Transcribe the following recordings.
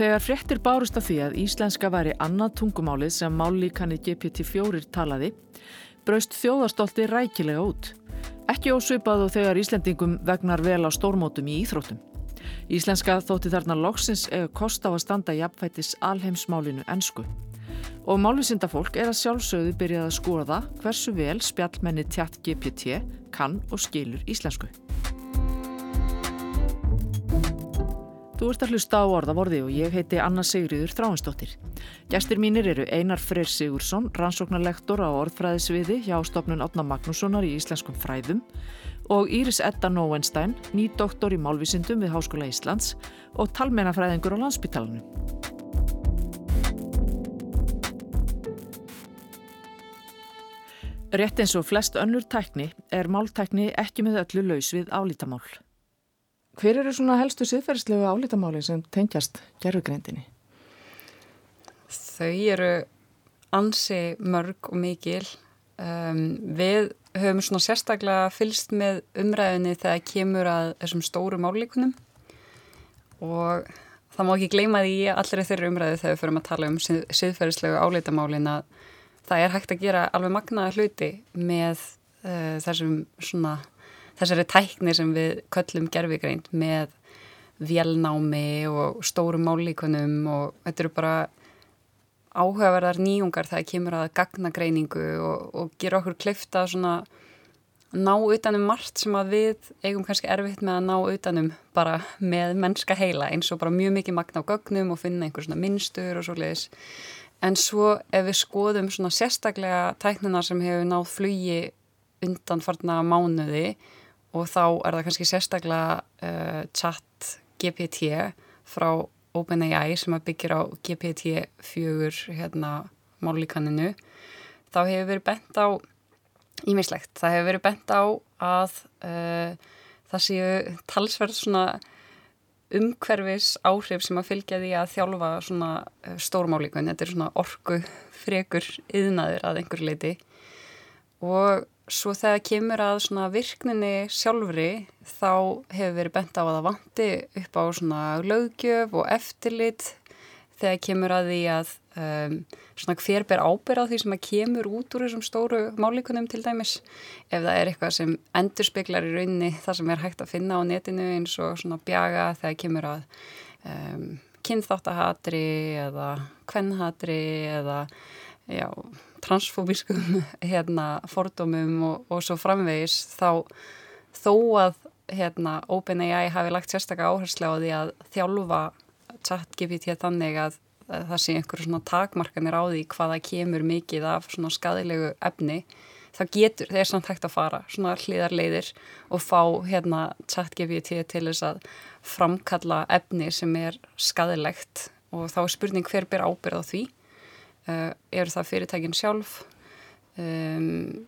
Þegar fréttir bárust af því að íslenska væri annað tungumálið sem mállíkanni GPT-4 talaði, braust þjóðastolti rækilega út. Ekki ósvipað og þegar Íslendingum vegnar vel á stórmótum í íþróttum. Íslenska þótti þarna loksins eða kost á að standa jafnfættis alheimsmálinu ennsku. Og málusindafólk er að sjálfsögðu byrjað að skoða hversu vel spjallmenni tjatt GPT kann og skilur íslensku. Þú ert að hlusta á orðavorði og ég heiti Anna Sigriður Þráinsdóttir. Gæstir mínir eru Einar Freyr Sigursson, rannsóknarlektor á orðfræðisviði hjá stopnun Átna Magnússonar í Íslenskum fræðum og Íris Edda Nóenstein, ný doktor í málvísindum við Háskóla Íslands og talmennafræðingur á landsbytalanum. Rétt eins og flest önnur tækni er máltækni ekki með öllu laus við álítamál. Hver eru svona helstu siðferðslegu álítamáli sem tengjast gerfugrindinni? Þau eru ansi mörg og mikil. Um, við höfum svona sérstaklega fylst með umræðinni þegar kemur að þessum stóru málíkunum og það má ekki gleyma því allir þeirri umræði þegar við förum að tala um sið, siðferðslegu álítamálin að það er hægt að gera alveg magnaða hluti með uh, þessum svona þessari tækni sem við köllum gerfigreint með vélnámi og stórum málíkunum og þetta eru bara áhugaverðar nýjungar það kemur að gagnagreiningu og, og gera okkur klifta svona ná utanum margt sem að við eigum kannski erfitt með að ná utanum bara með mennska heila eins og bara mjög mikið magna á gögnum og finna einhver svona minnstur og svo leiðis en svo ef við skoðum svona sérstaklega tæknina sem hefur náð flugi undan farna mánuði og þá er það kannski sérstaklega uh, chat GPT frá OpenAI sem að byggja á GPT-4 hérna mállíkaninu þá hefur verið bent á ímislegt, það hefur verið bent á að uh, það séu talsverð svona umhverfis áhrif sem að fylgja því að þjálfa svona uh, stórmálíkun, þetta er svona orgu frekur yðnaður að einhver leiti og Svo þegar kemur að virkninni sjálfri þá hefur verið bent á að það vanti upp á lögjöf og eftirlit þegar kemur að því að um, hver ber ábyrð á því sem að kemur út úr þessum stóru málíkunum til dæmis. Ef það er eitthvað sem endur speklar í rauninni það sem er hægt að finna á netinu eins og svona bjaga þegar kemur að um, kynþáttahatri eða kvennhatri eða já transfóbískum hérna, fordómum og, og svo framvegis þá þó að hérna, OpenAI hafi lagt sérstaklega áherslu á því að þjálfa chat-GPT þannig að, að það sé einhverju svona takmarkanir á því hvaða kemur mikið af svona skadilegu efni þá getur, þeir samt hægt að fara svona hlýðarleiðir og fá hérna chat-GPT til þess að framkalla efni sem er skadilegt og þá er spurning hver ber ábyrð á því uh, eru það fyrirtækin sjálf? Um,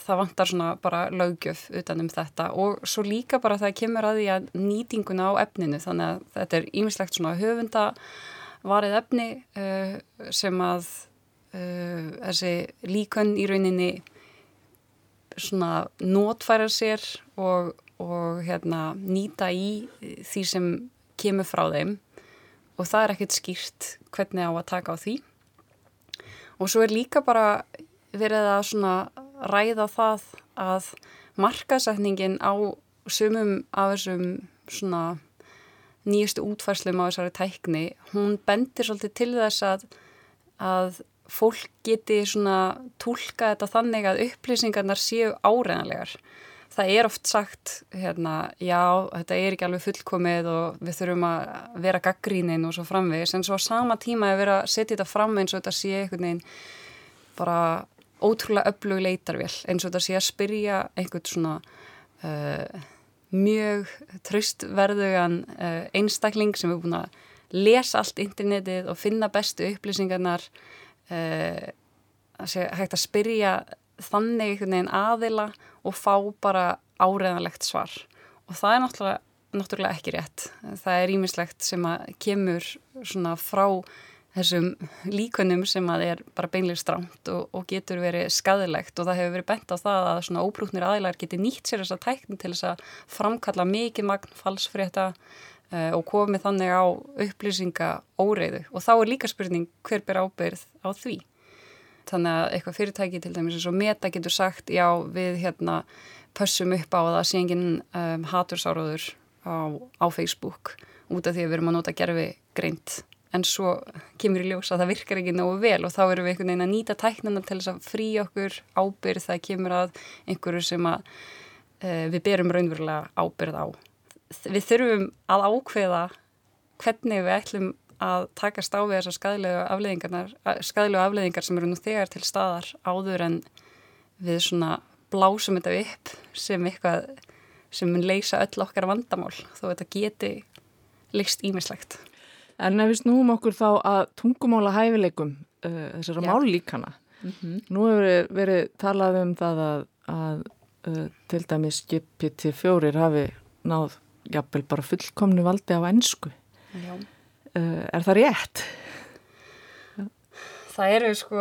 það vantar svona bara lögjöf utan um þetta. Og svo líka bara það kemur að því að nýtinguna á efninu þannig að þetta er ímislegt svona höfunda varið efni uh, sem að uh, þessi líkön í rauninni svona notfæra sér og, og hérna nýta í því sem kemur frá þeim. Og það er ekkert skýrt hvernig á að taka á því Og svo er líka bara verið að svona ræða það að markasetningin á sumum af þessum svona nýjastu útfærslum á þessari tækni, hún bendir svolítið til þess að, að fólk geti svona tólka þetta þannig að upplýsingarnar séu áreðanlegar. Það er oft sagt, hérna, já, þetta er ekki alveg fullkomið og við þurfum að vera gaggrínin og svo framvegis, en svo á sama tíma er verið að setja þetta fram eins og þetta sé einhvern veginn bara ótrúlega öflug leitarvél, eins og þetta sé að spyrja einhvern svona uh, mjög tröstverðugan uh, einstakling sem er búin að lesa allt internetið og finna bestu upplýsingarnar uh, að sé hægt að spyrja þannig einhvern veginn aðila og fá bara áreðanlegt svar. Og það er náttúrulega, náttúrulega ekki rétt. Það er ímislegt sem að kemur svona frá þessum líkunum sem að er bara beinlega strámt og, og getur verið skadilegt og það hefur verið bent á það að svona óbrúknir aðilar geti nýtt sér þessa tækni til þess að framkalla mikið magn falsfrétta uh, og komið þannig á upplýsinga óreiðu og þá er líka spurning hver ber ábyrð á því. Þannig að eitthvað fyrirtæki til dæmis eins og Meta getur sagt já við hérna pössum upp á það að sé enginn um, hatursáróður á, á Facebook út af því að við erum að nota gerfi greint en svo kemur í ljós að það virkar ekki nógu vel og þá erum við einhvern veginn að nýta tæknana til þess að frí okkur ábyrð það kemur að einhverju sem að uh, við berum raunverulega ábyrð á. Við þurfum að ákveða hvernig við ætlum að takast á við þessar skæðilegu afleðingar sem eru nú þegar til staðar áður en við svona blásum þetta upp sem eitthvað sem mun leysa öll okkar vandamál þó þetta geti leikst ímislegt. En ef við snúum okkur þá að tungumála hæfileikum uh, þessara mállíkana mm -hmm. nú hefur verið talað um það að, að uh, til dæmis GPT-4 hafi náð jafnvel bara fullkomnu valdi á ennsku Já er það rétt? Það eru sko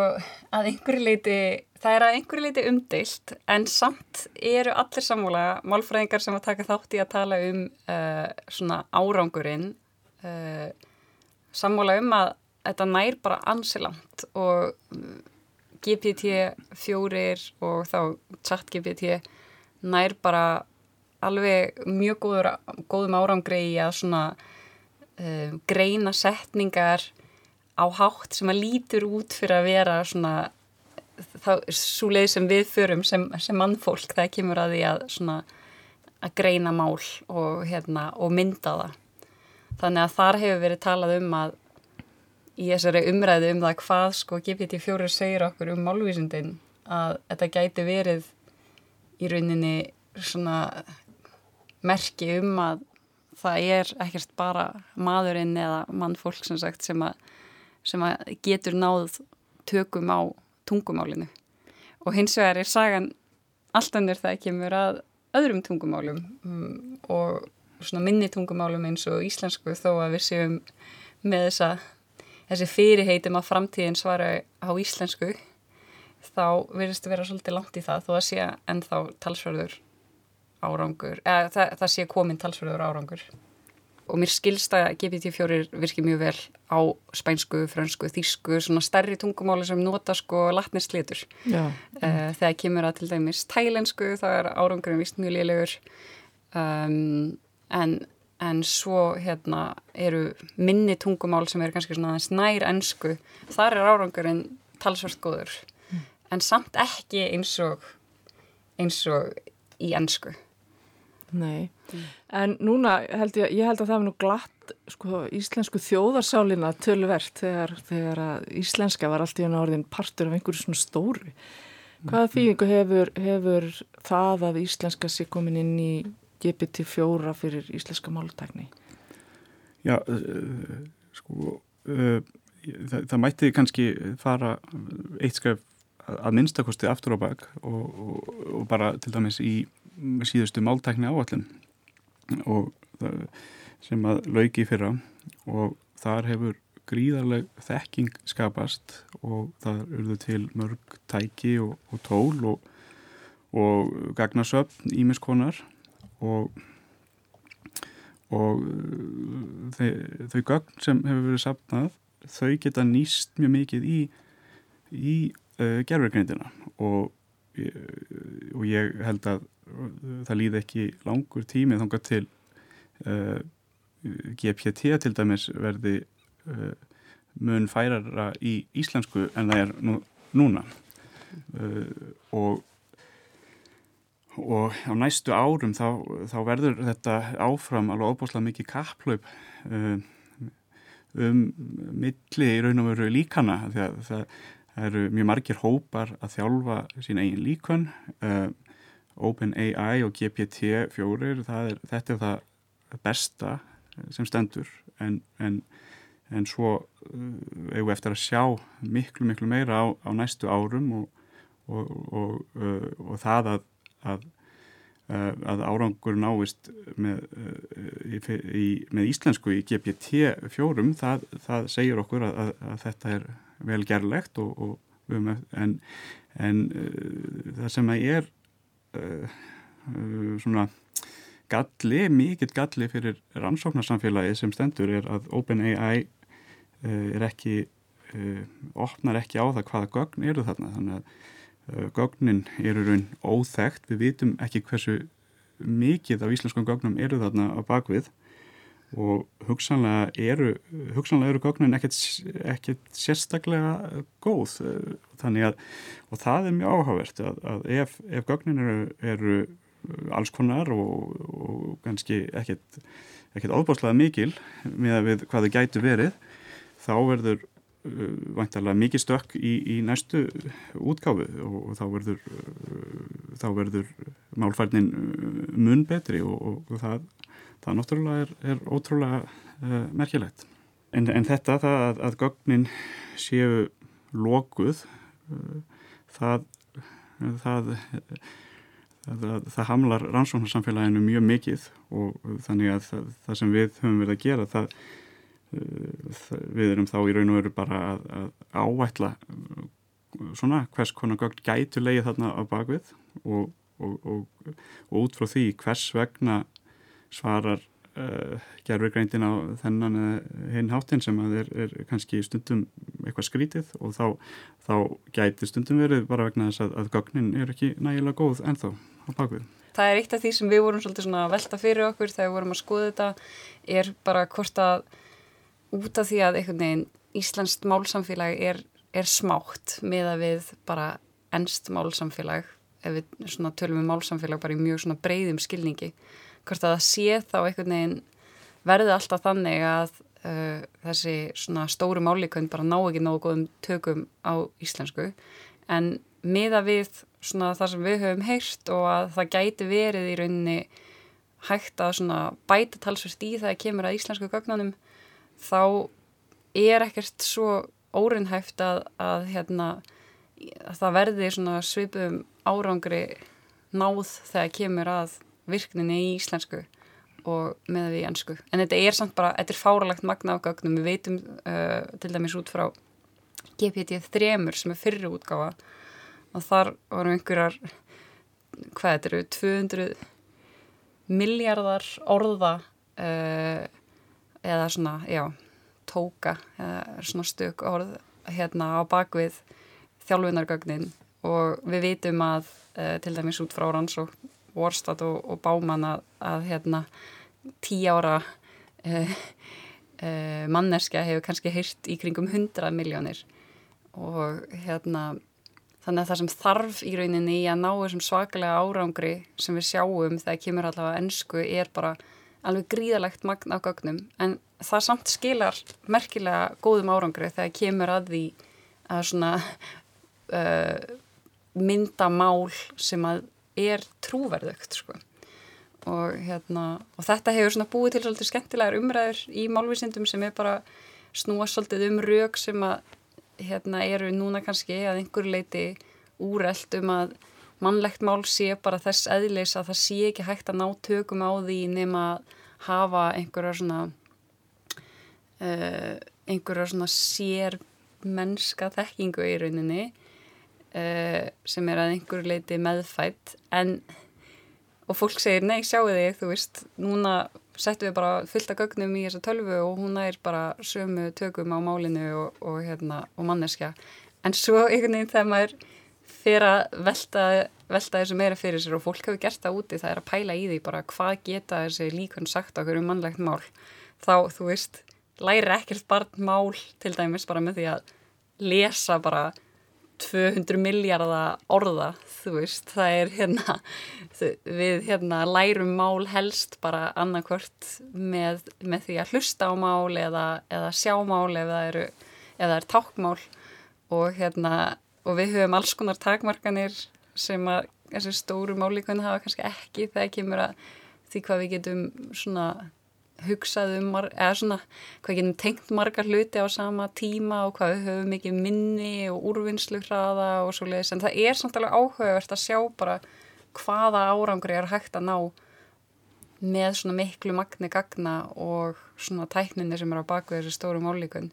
að einhverju leiti, það er að einhverju leiti umdeilt en samt eru allir sammála málfræðingar sem að taka þátt í að tala um uh, svona árangurinn uh, sammála um að þetta nær bara ansilant og GPT-4 og þá chat GPT nær bara alveg mjög góður, góðum árangri í að svona um, greina setningar á hátt sem að lítur út fyrir að vera svona þá, svo leið sem við förum sem, sem mannfólk, það kemur að því að svona að greina mál og, hérna, og mynda það. Þannig að þar hefur verið talað um að í þessari umræðu um það hvað sko GPT-4 segir okkur um málvísindin að þetta gæti verið í rauninni svona merki um að það er ekkert bara maðurinn eða mannfólk sem sagt sem að, sem að getur náð tökum á tungumálinu. Og hins vegar er sagan alltaf nýr það kemur að öðrum tungumálum um, og svona minni tungumálum eins og íslensku þó að við séum með þessa þessi fyrirheitum að framtíðin svara á íslensku þá verðist að vera svolítið langt í það þó að sé ennþá talsverður árangur, eða það, það sé komin talsverður árangur. Og mér skilsta GPT-4 virkir mjög vel á spænsku, frönsku, þísku svona stærri tungumáli sem nota sko latnislitur uh, þegar kemur að til dæmis tælensku það er árangurinn vist mjög liðlegur um, en, en svo hérna eru minni tungumál sem eru kannski svona snær ennsku, þar er árangurinn talsvart góður. Mm. en samt ekki eins og eins og í ennsku Nei, mm. en núna held ég, ég held að það er nú glatt sko, íslensku þjóðarsálina tölvert þegar, þegar að íslenska var allt í enn orðin partur af einhverju svona stóri. Hvaða mm. þýðingu hefur, hefur það að íslenska sé komin inn í GPT-4 fyrir íslenska málutækni? Já, uh, sko, uh, það, það mætti kannski fara eitt skaf að minnstakosti aftur á bak og, og, og bara til dæmis í síðustu máltækni áallin og sem að lauki fyrra og þar hefur gríðarleg þekking skapast og það urðu til mörg tæki og, og tól og, og gagnasöfn ímiskonar og, og þau, þau gagn sem hefur verið sapnað þau geta nýst mjög mikið í, í uh, gervergrindina og, og ég held að það líði ekki langur tími þángar til uh, GPT til dæmis verði uh, mun færara í íslensku en það er nú, núna. Uh, og og á næstu árum þá, þá verður þetta áfram alveg óbúslega mikið kapplaup um milli í raun og veru líkana því að það, það eru mjög margir hópar að þjálfa sín eigin líkun og OpenAI og GPT-4 þetta er það besta sem stendur. En, en, en svo uh, eigum við eftir að sjá miklu miklu meira á, á næstu árum og, og, og, uh, og það að, að, uh, að árangur náist með, í, með íslensku í GPT-4 það, það segir okkur að, að þetta er vel gerlegt en, en það sem að er svona galli, mikill galli fyrir rannsóknarsamfélagi sem stendur er að OpenAI uh, er ekki, opnar ekki á það hvaða gögn eru þarna. Þannig að gögnin eru raun óþægt, við vitum ekki hversu mikið af íslenskum gögnum eru þarna á bakvið og hugsanlega eru hugsanlega eru gögnin ekkert, sérstaklega góð þannig að og það er mjög áhugavert að, að ef, ef gögnin eru, eru alls konar og, og kannski ekkert, ekkert ábúrslega mikil með að við hvað þau gætu verið þá verður uh, vantarlega mikið stökk í, í næstu útgáfu og, og þá verður uh, þá verður málfærnin mun betri og, og það, það náttúrulega er, er ótrúlega uh, merkilegt. En, en þetta það að, að gögnin séu lokuð uh, það það það, það hamlar rannsóknarsamfélaginu mjög mikið og þannig að það, sem við höfum verið að gera það, uh, við erum þá í raun og veru bara að, að áætla svona hvers konar gögn gætu leið þarna á bakvið og, og, og, og út frá því hvers vegna svarar uh, gerfurgreindin á þennan hinn hátinn sem að er, er kannski stundum eitthvað skrítið og þá, þá gæti stundum verið bara vegna þess að, að gögnin er ekki nægilega góð ennþá á bakvið. Það er eitt af því sem við vorum svolítið svona velta fyrir okkur þegar við vorum að skoða þetta er bara hvort að út af því að einhvern veginn Íslandst málsamfélag er, er smátt með að við bara ennst málsamfélag ef við svona tölum við um málsamfélag bara í mjög svona breyðum skilningi hvort að það sé þá einhvern veginn verði alltaf þannig að uh, þessi svona stóru málíkund bara ná ekki nógu góðum tökum á íslensku. En miða við svona það sem við höfum heyrt og að það gæti verið í rauninni hægt að svona bæta talsvert í það að kemur að íslensku gögnunum þá er ekkert svo órinnhæft að, að, hérna, að það verði svona svipum árangri náð þegar kemur að virkninni í íslensku og með því ennsku. En þetta er samt bara, þetta er fáralegt magna á gögnum. Við veitum uh, til dæmis út frá GPT-3 sem er fyrri útgáfa og þar voru einhverjar hvað þetta eru, 200 miljardar orða uh, eða svona, já tóka, eða svona stök orð hérna á bakvið þjálfunargögnin og við vitum að uh, til dæmis út frá Rans og Vorstad og, og Báman að, að hérna tí ára uh, manneskja hefur kannski heyrt í kringum 100 miljónir og hérna Þannig að það sem þarf í rauninni í að ná þessum svakalega árangri sem við sjáum þegar kemur allavega ennsku er bara alveg gríðalegt magn á gögnum. En það samt skilar merkilega góðum árangri þegar kemur að því að svona uh, mynda mál sem að er trúverðugt sko. og, hérna, og þetta hefur búið til svolítið skemmtilegar umræður í málvísindum sem er bara snúa svolítið um rauk sem að hérna eru núna kannski að einhverju leiti úreld um að mannlegt mál sé bara þess eðlis að það sé ekki hægt að ná tökum á því nema að hafa einhverja svona uh, einhverja svona sér mennska þekkingu í rauninni uh, sem er að einhverju leiti meðfætt en og fólk segir nei sjáu þig þú veist núna settum við bara fullt af gögnum í þessa tölvu og hún er bara sömu tökum á málinu og, og, hérna, og manneskja. En svo einhvern veginn þegar maður fyrir að velta, velta þessu meira fyrir sér og fólk hefur gert það úti, það er að pæla í því bara hvað geta þessi líkun sagt okkur um mannlegt mál. Þá, þú veist, læri ekkert barn mál til dæmis bara með því að lesa bara 200 miljardar orða, þú veist, það er hérna, við hérna lærum mál helst bara annarkvört með, með því að hlusta á mál eða, eða sjá mál ef það eru, ef það er tákmál og hérna, og við höfum alls konar takmarkanir sem að þessi stóru málíkun hafa kannski ekki þegar kemur að því hvað við getum svona hugsað um, eða svona hvað getum tengt margar hluti á sama tíma og hvað við höfum mikið minni og úrvinnslu hraða og svo leiðis en það er samt alveg áhugavert að sjá bara hvaða árangri er hægt að ná með svona miklu magni gagna og svona tækninni sem er á baku þessu stóru málíkun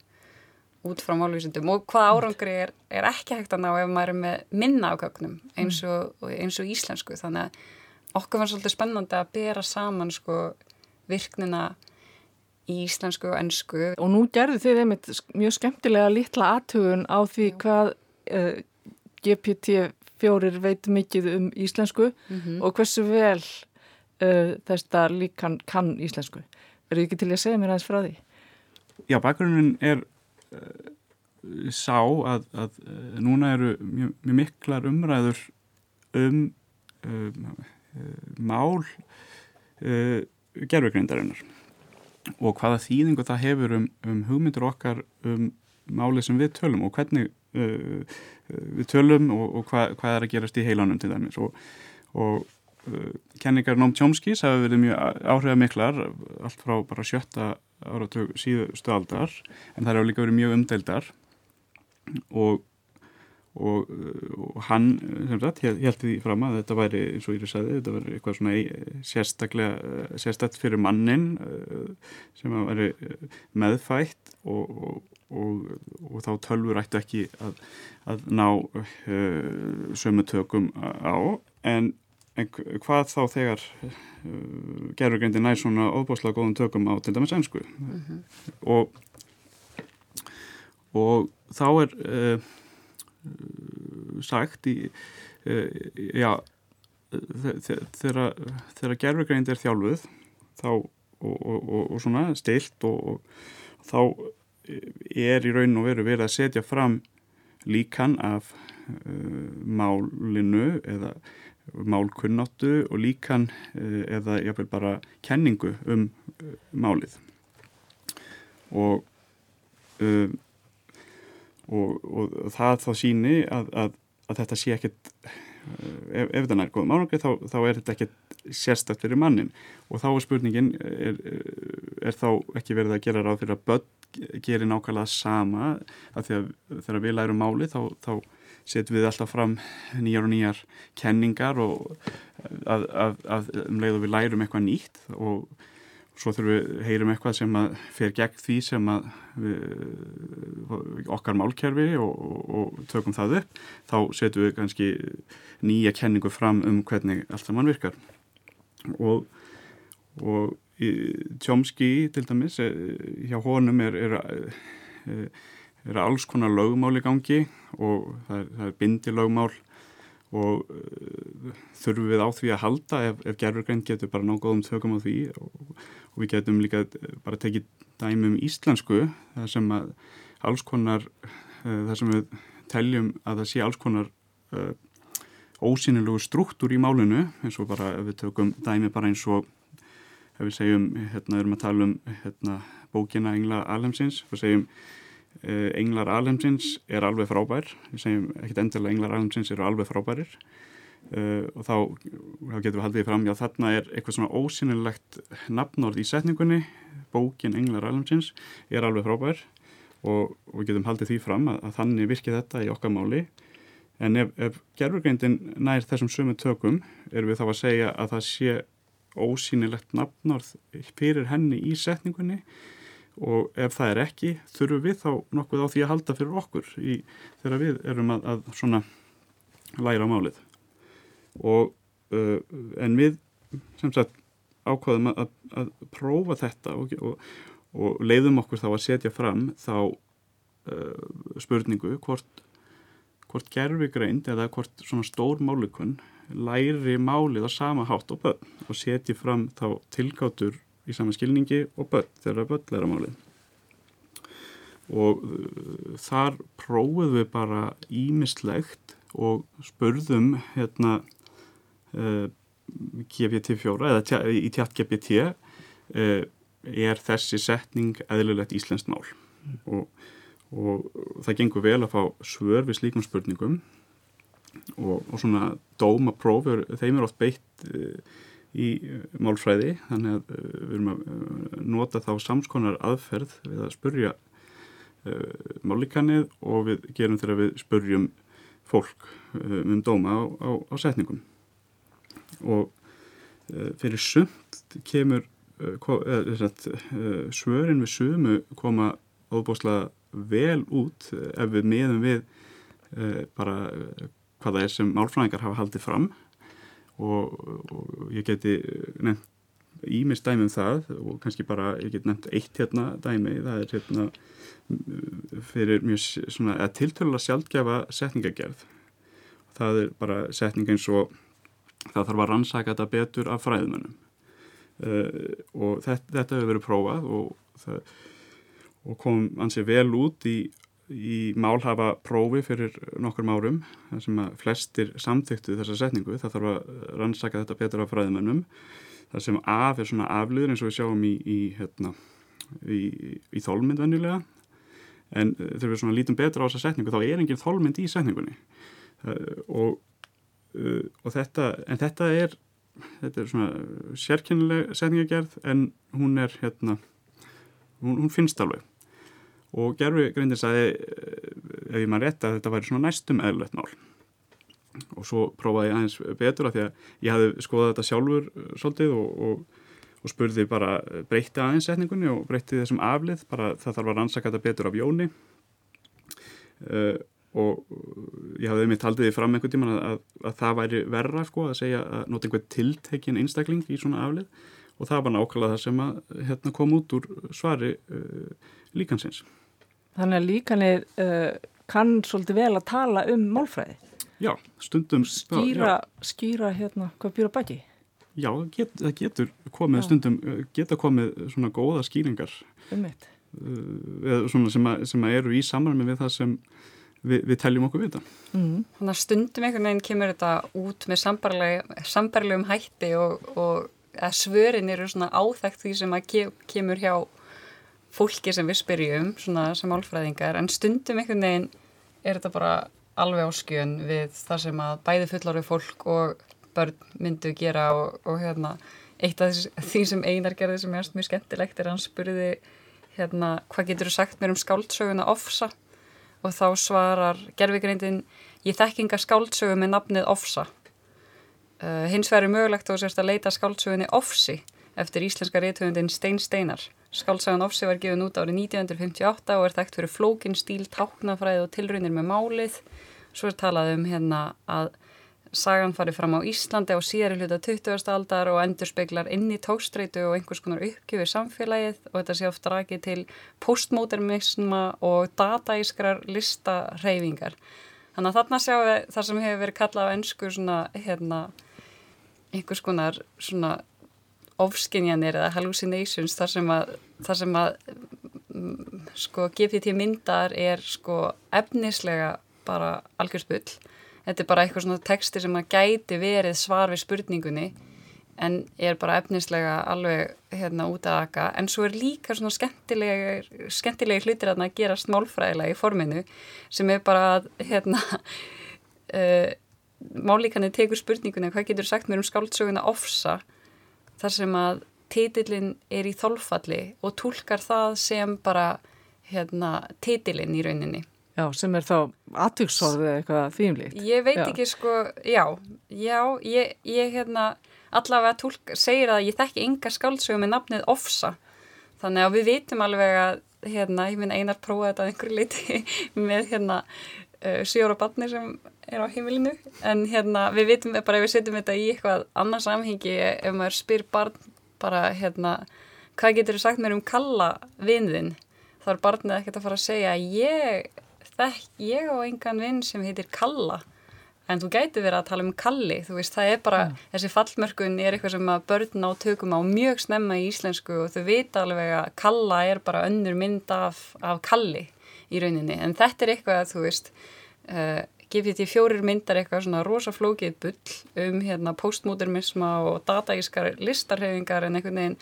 út frá málvísundum og hvaða árangri er, er ekki hægt að ná ef maður er með minna á gagnum eins og, eins og íslensku. Þannig að okkur var svolítið spennandi að bera saman sko virknina í íslensku og ennsku. Og nú gerðu þið einmitt mjög skemmtilega litla aðtugun á því hvað uh, eh, GPT-4 veit mikið um íslensku mm -hmm. og hversu vel uh, þetta líkan kann íslensku. Verður ekki til að segja mér aðeins frá því? Já, bakgrunin er uh, sá að, að núna eru mjög, mjög miklar umræður um mál gerðvegrindarinnar og hvaða þýðingu það hefur um, um hugmyndur okkar um málið sem við tölum og hvernig uh, við tölum og, og hva, hvað er að gerast í heilanum til dæmis. Og, og uh, kenningar Nóm Tjómskís hafa verið mjög áhrifamiklar allt frá bara sjötta áratug síðustu aldar en það hefur líka verið mjög umdeildar. Og og, og hann sem sagt held því fram að þetta væri eins og ég að segja þetta væri eitthvað svona sérstaklega sérstætt fyrir mannin eh, sem að væri eh, meðfætt og, og, og þá tölfur ættu ekki að, að ná uh, sömu tökum á en, en hvað þá þegar uh, gerurgreindi næ svona óbáslega góðum tökum á til dæmis ennsku mm -hmm. og þá er uh, sagt í uh, já þegar gerfugreind er þjálfuð þá og, og, og, og svona stilt og þá er í raun og veru verið að setja fram líkan af uh, málinu eða málkunnáttu og líkan uh, eða jáfnveil bara kenningu um uh, málið. Og og, og það þá síni að, að, að þetta sé ekkit eh, ef, ef þetta nær góðum ánægri þá, þá er þetta ekkit sérstakt fyrir mannin og þá er spurningin er, er þá ekki verið að gera ráð fyrir að börn gerir nákvæmlega sama? Að því að þegar við lærum máli þá, þá setjum við alltaf fram nýjar og nýjar kenningar og að, að, um leið og við lærum eitthvað nýtt og svo þurfum við heyrum eitthvað sem að fer gegn því sem að við, okkar málkerfi og, og, og tökum það upp þá setjum við kannski nýja kenningu fram um hvernig allt það mann virkar. Og, og Tjómski til dæmis eh, hjá honum er, er, er, er alls konar lögmál í gangi og það er, það er bindi lögmál og uh, þurfum við á því að halda ef, ef gerðurgræn getur bara nágóðum tökum á því? Og, og við getum líka bara tekið dæmi um íslensku þar sem að alls konar uh, þar sem við teljum að það sé alls konar uh, ósynilegu struktúr í málinu eins og bara ef við tökum dæmi bara eins og ef við segjum, hérna erum að tala um hérna, bókina Engla Alhemsins og segjum Englar Alhemsins er alveg frábær. Við segjum ekkert endilega Englar Alhemsins eru alveg frábærir. Uh, og þá, þá getum við haldið fram já þarna er eitthvað svona ósynilegt nafnord í setningunni. Bókin Englar Almsins er alveg frábær. Og, og við getum haldið því fram að, að þannig virkið þetta í okkar máli. En ef, ef gerfurgreindin nær þessum sömu tökum erum við þá að segja að það sé ósynilegt nafnord fyrir henni í setningunni og ef það er ekki þurfum við þá nokkuð á því að halda fyrir okkur í, þegar við erum að, að svona læra málið. Og uh, en við sem sagt ákvaðum að, að prófa þetta og, og, og leiðum okkur þá að setja fram þá uh, spurningu hvort, hvort gerfigreind eða hvort svona stór málikun læri málið á sama hátt og og setja fram þá tilgátur í sama skilningi og börn þegar börn læra málið og uh, þar prófum við bara ímislegt og spurðum hérna uh, GPT-4 eða tjá, í tjátt GPT uh, er þessi setning eðlulegt íslenskt mál mm. og, og það gengur vel að fá svör við slíkum spurningum og, og svona dómaprófur, þeim er oft beitt uh, í málfræði þannig að við erum að nota þá samskonar aðferð við að spurja málikanið og við gerum þegar við spurjum fólk um dóma á, á, á setningum. Og uh, fyrir sumt kemur uh, svörin við sumu koma óbúslega vel út ef við meðum við bara hvað það er sem málfræðingar hafa haldið fram og, og ég geti nefnt ímest dæmi um það og kannski bara, ég get nefnt eitt hérna dæmi, það er hérna fyrir mjög svona, að tiltölulega sjálfgefa setningagerð. Það er bara setning eins og það þarf að rannsaka þetta betur af fræðmennum uh, og þetta, þetta hefur verið prófað og, það, og kom ansið vel út í, í málhafa prófi fyrir nokkur árum sem að flestir samþyktu þessa setningu. Það þarf að rannsaka þetta betur af fræðmennum það sem af er svona afliður eins og við sjáum í, í, hérna, í, í þólmynd venjulega. En uh, þegar við svona lítum betur á þessa setningu þá er enginn þólmynd í setningunni. Uh, og, uh, og þetta en þetta er þetta er svona sérkennileg setningagerð en hún er hérna hún, hún finnst alveg og gerfi greindir sagði ef ég maður rétt að þetta væri svona næstum eðlert mál. Og svo prófaði ég aðeins betur að því að ég hafði skoðað þetta sjálfur uh, svolítið og, og, og spurði bara breytti aðeins setningunni og breytti þessum aflið, bara það þarf að rannsaka þetta betur af jóni. Uh, og ég hafði mitt haldið í fram einhvern tíman að, að, að það væri verra sko að segja að nota einhver tiltekin einstakling í svona aflið. Og það var nákvæmlega það sem að hérna, kom út úr svari uh, líkansins. Þannig að líkanir uh, kann svolítið vel að tala um málfræði? Já, stundum skýra, já. skýra hérna hvað býr á baki Já, get, það getur komið já. stundum, geta komið svona góða skýringar um uh, svona sem, að, sem að eru í samræmi við það sem við, við teljum okkur við þetta mm. Þannig að stundum einhvern veginn kemur þetta út með sambarlegum hætti og, og svörin eru svona áþægt því sem að ke, kemur hjá fólki sem við spyrjum, svona sem álfræðingar en stundum einhvern veginn er þetta bara alveg á skjön við það sem að bæði fullorðið fólk og börn myndu gera og, og hérna, eitt af því sem einar gerði sem er mjög skemmtilegt er að hann spurði hérna, hvað getur þú sagt mér um skáldsöguna Ofsa? Og þá svarar gerfigreindin ég þekkinga skáldsögu með nafnið Ofsa. Uh, hins er mögulegt þú sérst að leita skáldsögunni Ofsi eftir íslenska réttöfundin Stein Steinar Skálsagan Ofsi var gefin út árið 1958 og er þekkt fyrir flókin stíl, táknafræði og tilraunir með málið. Svo er talað um hérna að sagan fari fram á Íslandi á síðari hluta 20. aldar og endur speiklar inn í tókstreitu og einhvers konar uppgjöfið samfélagið og þetta sé ofta rækið til postmodernisma og dataískrar listareyfingar. Þannig að þarna sjáum við það sem hefur verið kallað á ennsku svona hérna einhvers konar svona ofskinjanir eða hallucinations þar sem að, þar sem að mm, sko GPT myndar er sko efnislega bara algjörsbull þetta er bara eitthvað svona texti sem að gæti verið svar við spurningunni en er bara efnislega alveg hérna út að aka. En svo er líka svona skemmtilega skemmtilega hlutir að gera smálfræðilega í forminu sem er bara hérna uh, málíkanir tekur spurningunni hvað getur sagt mér um skáldsöguna ofsa þar sem að títillin er í þolfalli og tólkar það sem bara hérna, títillin í rauninni. Já, sem er þá aðtugsorðið eitthvað þýmlíkt. Ég veit já. ekki sko, já, já, ég, ég hérna, allavega tólk, segir að ég þekki enga skáldsögum með nafnið Ofsa, þannig að við vitum alveg að, hérna, ég minn einar prófaði þetta einhverju liti með hérna uh, sjóra barni sem er á heimilinu. En hérna við vitum bara ef við setjum þetta í eitthvað annars samhengi ef maður spyr barn bara hérna hvað getur þú sagt mér um kalla vinðin þá er barnið ekkert að fara að segja ég, þekk, ég og engan vinn sem heitir kalla. En þú gæti verið að tala um kalli þú veist það er bara, mm. þessi fallmörkun er eitthvað sem að börn á tökum á mjög snemma í íslensku og þau vita alveg að kalla er bara önnur mynd af, af kalli í rauninni. En þetta er eitthvað að þú veist uh, gefið því fjórir myndar eitthvað svona rosaflókið bull um hérna postmodernisma og dataískar listarhefingar en einhvern veginn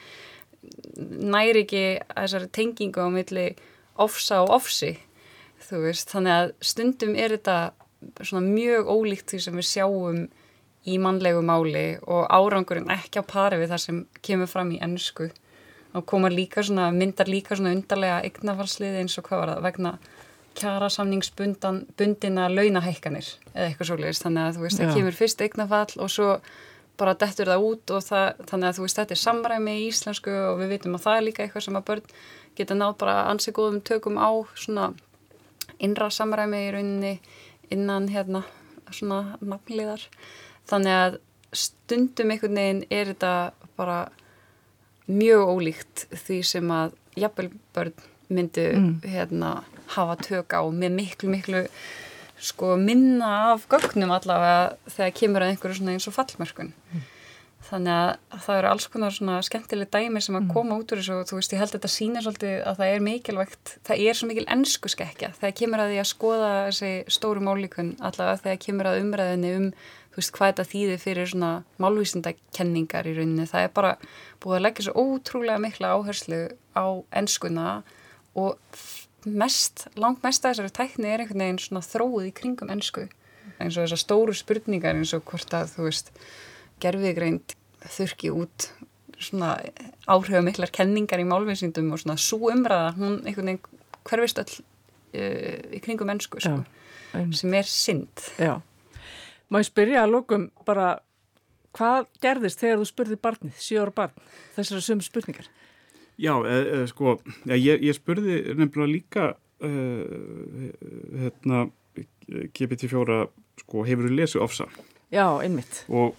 næri ekki þessari tengingu á milli ofsa og ofsi þú veist, þannig að stundum er þetta svona mjög ólíkt því sem við sjáum í mannlegu máli og árangurinn ekki á pari við það sem kemur fram í ennsku og koma líka svona, myndar líka svona undarlega eignafalsliði eins og hvað var það vegna kjara samningsbundina launahækkanir eða eitthvað svolítið þannig að þú veist, það kemur fyrst eignafall og svo bara dettur það út og það, þannig að þú veist, þetta er samræmi í íslensku og við vitum að það er líka eitthvað sem að börn geta nátt bara ansið góðum tökum á svona innra samræmi í rauninni innan hérna svona nafnliðar. Þannig að stundum einhvern veginn er þetta bara mjög ólíkt því sem að jafnvel börn myndu mm. hérna hafa tök á með miklu miklu sko minna af gögnum allavega þegar kemur að einhverju svona eins og fallmörkun mm. þannig að það eru alls konar svona skemmtileg dæmi sem að mm. koma út úr þessu og þú veist ég held að þetta sýnir svolítið að það er mikilvægt það er svo mikil ennsku skekkja þegar kemur að því að skoða þessi stóru málíkun allavega þegar kemur að umræðinni um þú veist hvað þetta þýðir fyrir svona málvísindakenningar í rauninni það er bara búið að leggja svo ótrúlega mikla áherslu á ennskuna og mest, langt mest að þessari tækni er einhvern veginn svona þróið í kringum ennsku eins og þessar stóru spurningar eins og hvort að þú veist gerfiðgreind þurki út svona áhrifamiklar kenningar í málvinsindum og svona svo umræða hún einhvern veginn hverfist öll uh, í kringum ennsku sko, sem er synd. Já, má ég spyrja að lókum bara hvað gerðist þegar þú spurði barnið, sjóra barn þessara sömu spurningar Já, e, e, sko, ég, ég spurði nefnilega líka uh, hérna, GPT-4 sko, hefur þú lesið ofsa? Já, einmitt. Og,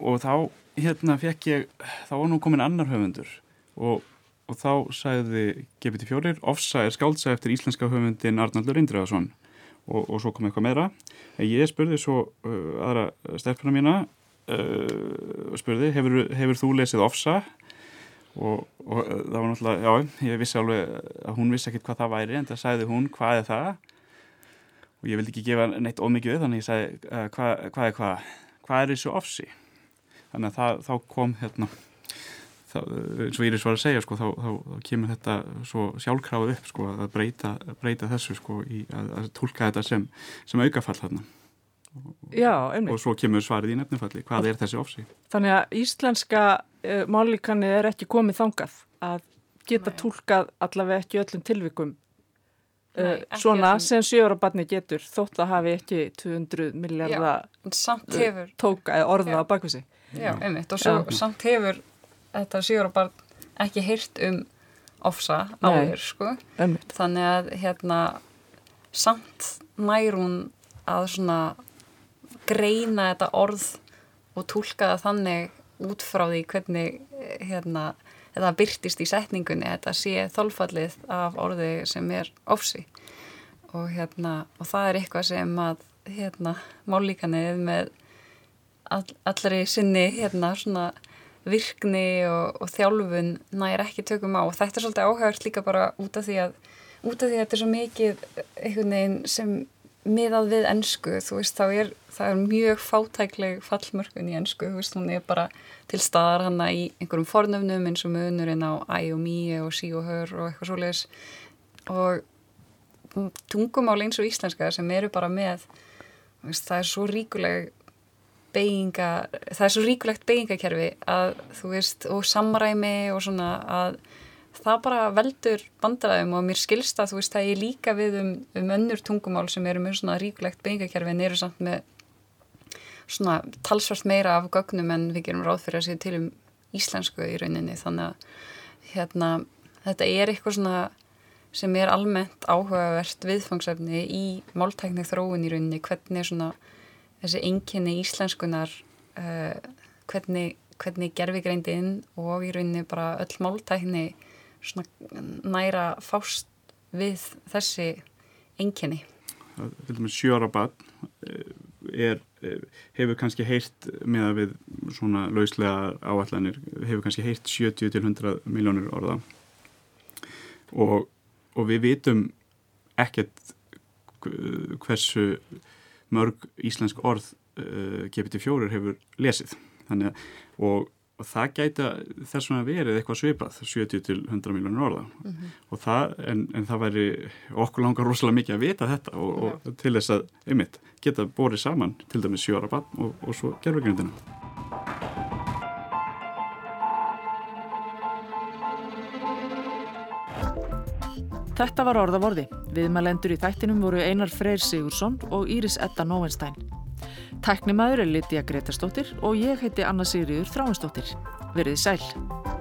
og þá, hérna, fekk ég, þá var nú komin annar höfundur og, og þá sagði GPT-4, ofsa er skáldsað eftir íslenska höfundin Arnaldur Indriðarsson og, og svo kom eitthvað meira. Ég spurði svo uh, aðra stelpuna mína, uh, spurði, hefur, hefur þú lesið ofsa? Og, og eh, það var náttúrulega, já, ég vissi alveg að hún vissi ekkert hvað það væri en það sagði hún, hvað er það? Og ég vildi ekki gefa neitt ómikið þannig ég sagði, uh, hvað, hvað er hvað? Hvað er þessu ofsi? Þannig að það, þá kom hérna það, eins og Íris var að segja sko, þá, þá, þá kemur þetta svo sjálfkráð upp sko, að breyta, breyta þessu sko, í, að, að tólka þetta sem, sem aukafall hérna Já, og svo kemur svarið í nefnifalli. Hvað er þessi ofsi Þannig að íslenska uh, mállíkanni er ekki komið þangað að geta Nei. tólkað allavega ekki öllum tilvikum uh, Nei, svona sem sjóra barni getur þótt að hafi ekki 200 miljardar uh, tóka eða orða á bakvísi Já, einmitt. Og svo Já. samt hefur þetta sjóra barn ekki hýrt um ofsa áður sko. Einmitt. þannig að hérna samt nærún að svona greina þetta orð og tólka það þannig út frá því hvernig hérna, þetta byrtist í setningunni þetta sé þólfallið af orði sem er ofsi. Og, hérna, og það er eitthvað sem að hérna, mállíkanið með all, allri sinni hérna, virkni og, og þjálfun næri ekki tökum á. Og þetta er svolítið áhægt líka bara út af því að út af því að þetta er svo mikið sem miðað við ennsku, þú veist, þá er það er mjög fátækleg fallmörkun í ennsku, þú veist, hún er bara til staðar hana í einhverjum fornöfnum eins og munurinn á æ og mí og sí og hör og eitthvað svoleiðis. Og tungumál eins og íslenska sem eru bara með veist, það er svo ríkuleg beiginga, það er svo ríkulegt beigingakerfi að þú veist, og samræmi og svona að það bara veldur bandræðum og mér skilsta þú veist að ég líka við um, um önnur tungumál sem eru með svona ríklegt beigakerfi en eru samt með svona talsvart meira af gögnum en við gerum ráð fyrir að sé til um íslensku í rauninni þannig að hérna, þetta er eitthvað svona sem er almennt áhugavert viðfangsefni í máltækni þróun í rauninni hvernig svona þessi enginni íslenskunar uh, hvernig, hvernig gerfigreindi inn og í rauninni bara öll máltækni næra fást við þessi enginni. Sjóra bann eh, eh, hefur kannski heilt með að við svona lauslega áallanir hefur kannski heilt 70-100 miljónur orða. Og, og við vitum ekkert hversu mörg íslensk orð eh, GPT-4 hefur lesið. Þannig og og það gæta þess að verið eitthvað svipað 70 til 100 miljónur orða mm -hmm. og það, en, en það væri okkur langar rosalega mikið að vita þetta og, og til þess að, einmitt, geta borið saman til dæmis sjóra bann og, og svo gerðvegrindina Þetta var orðavorði. Viðmælendur í þættinum voru Einar Freyr Sigursson og Íris Edda Nóvenstein. Tæknimaður er Lítiða Gretarstóttir og ég heiti Anna Sigriður Þráinstóttir. Verðið sæl.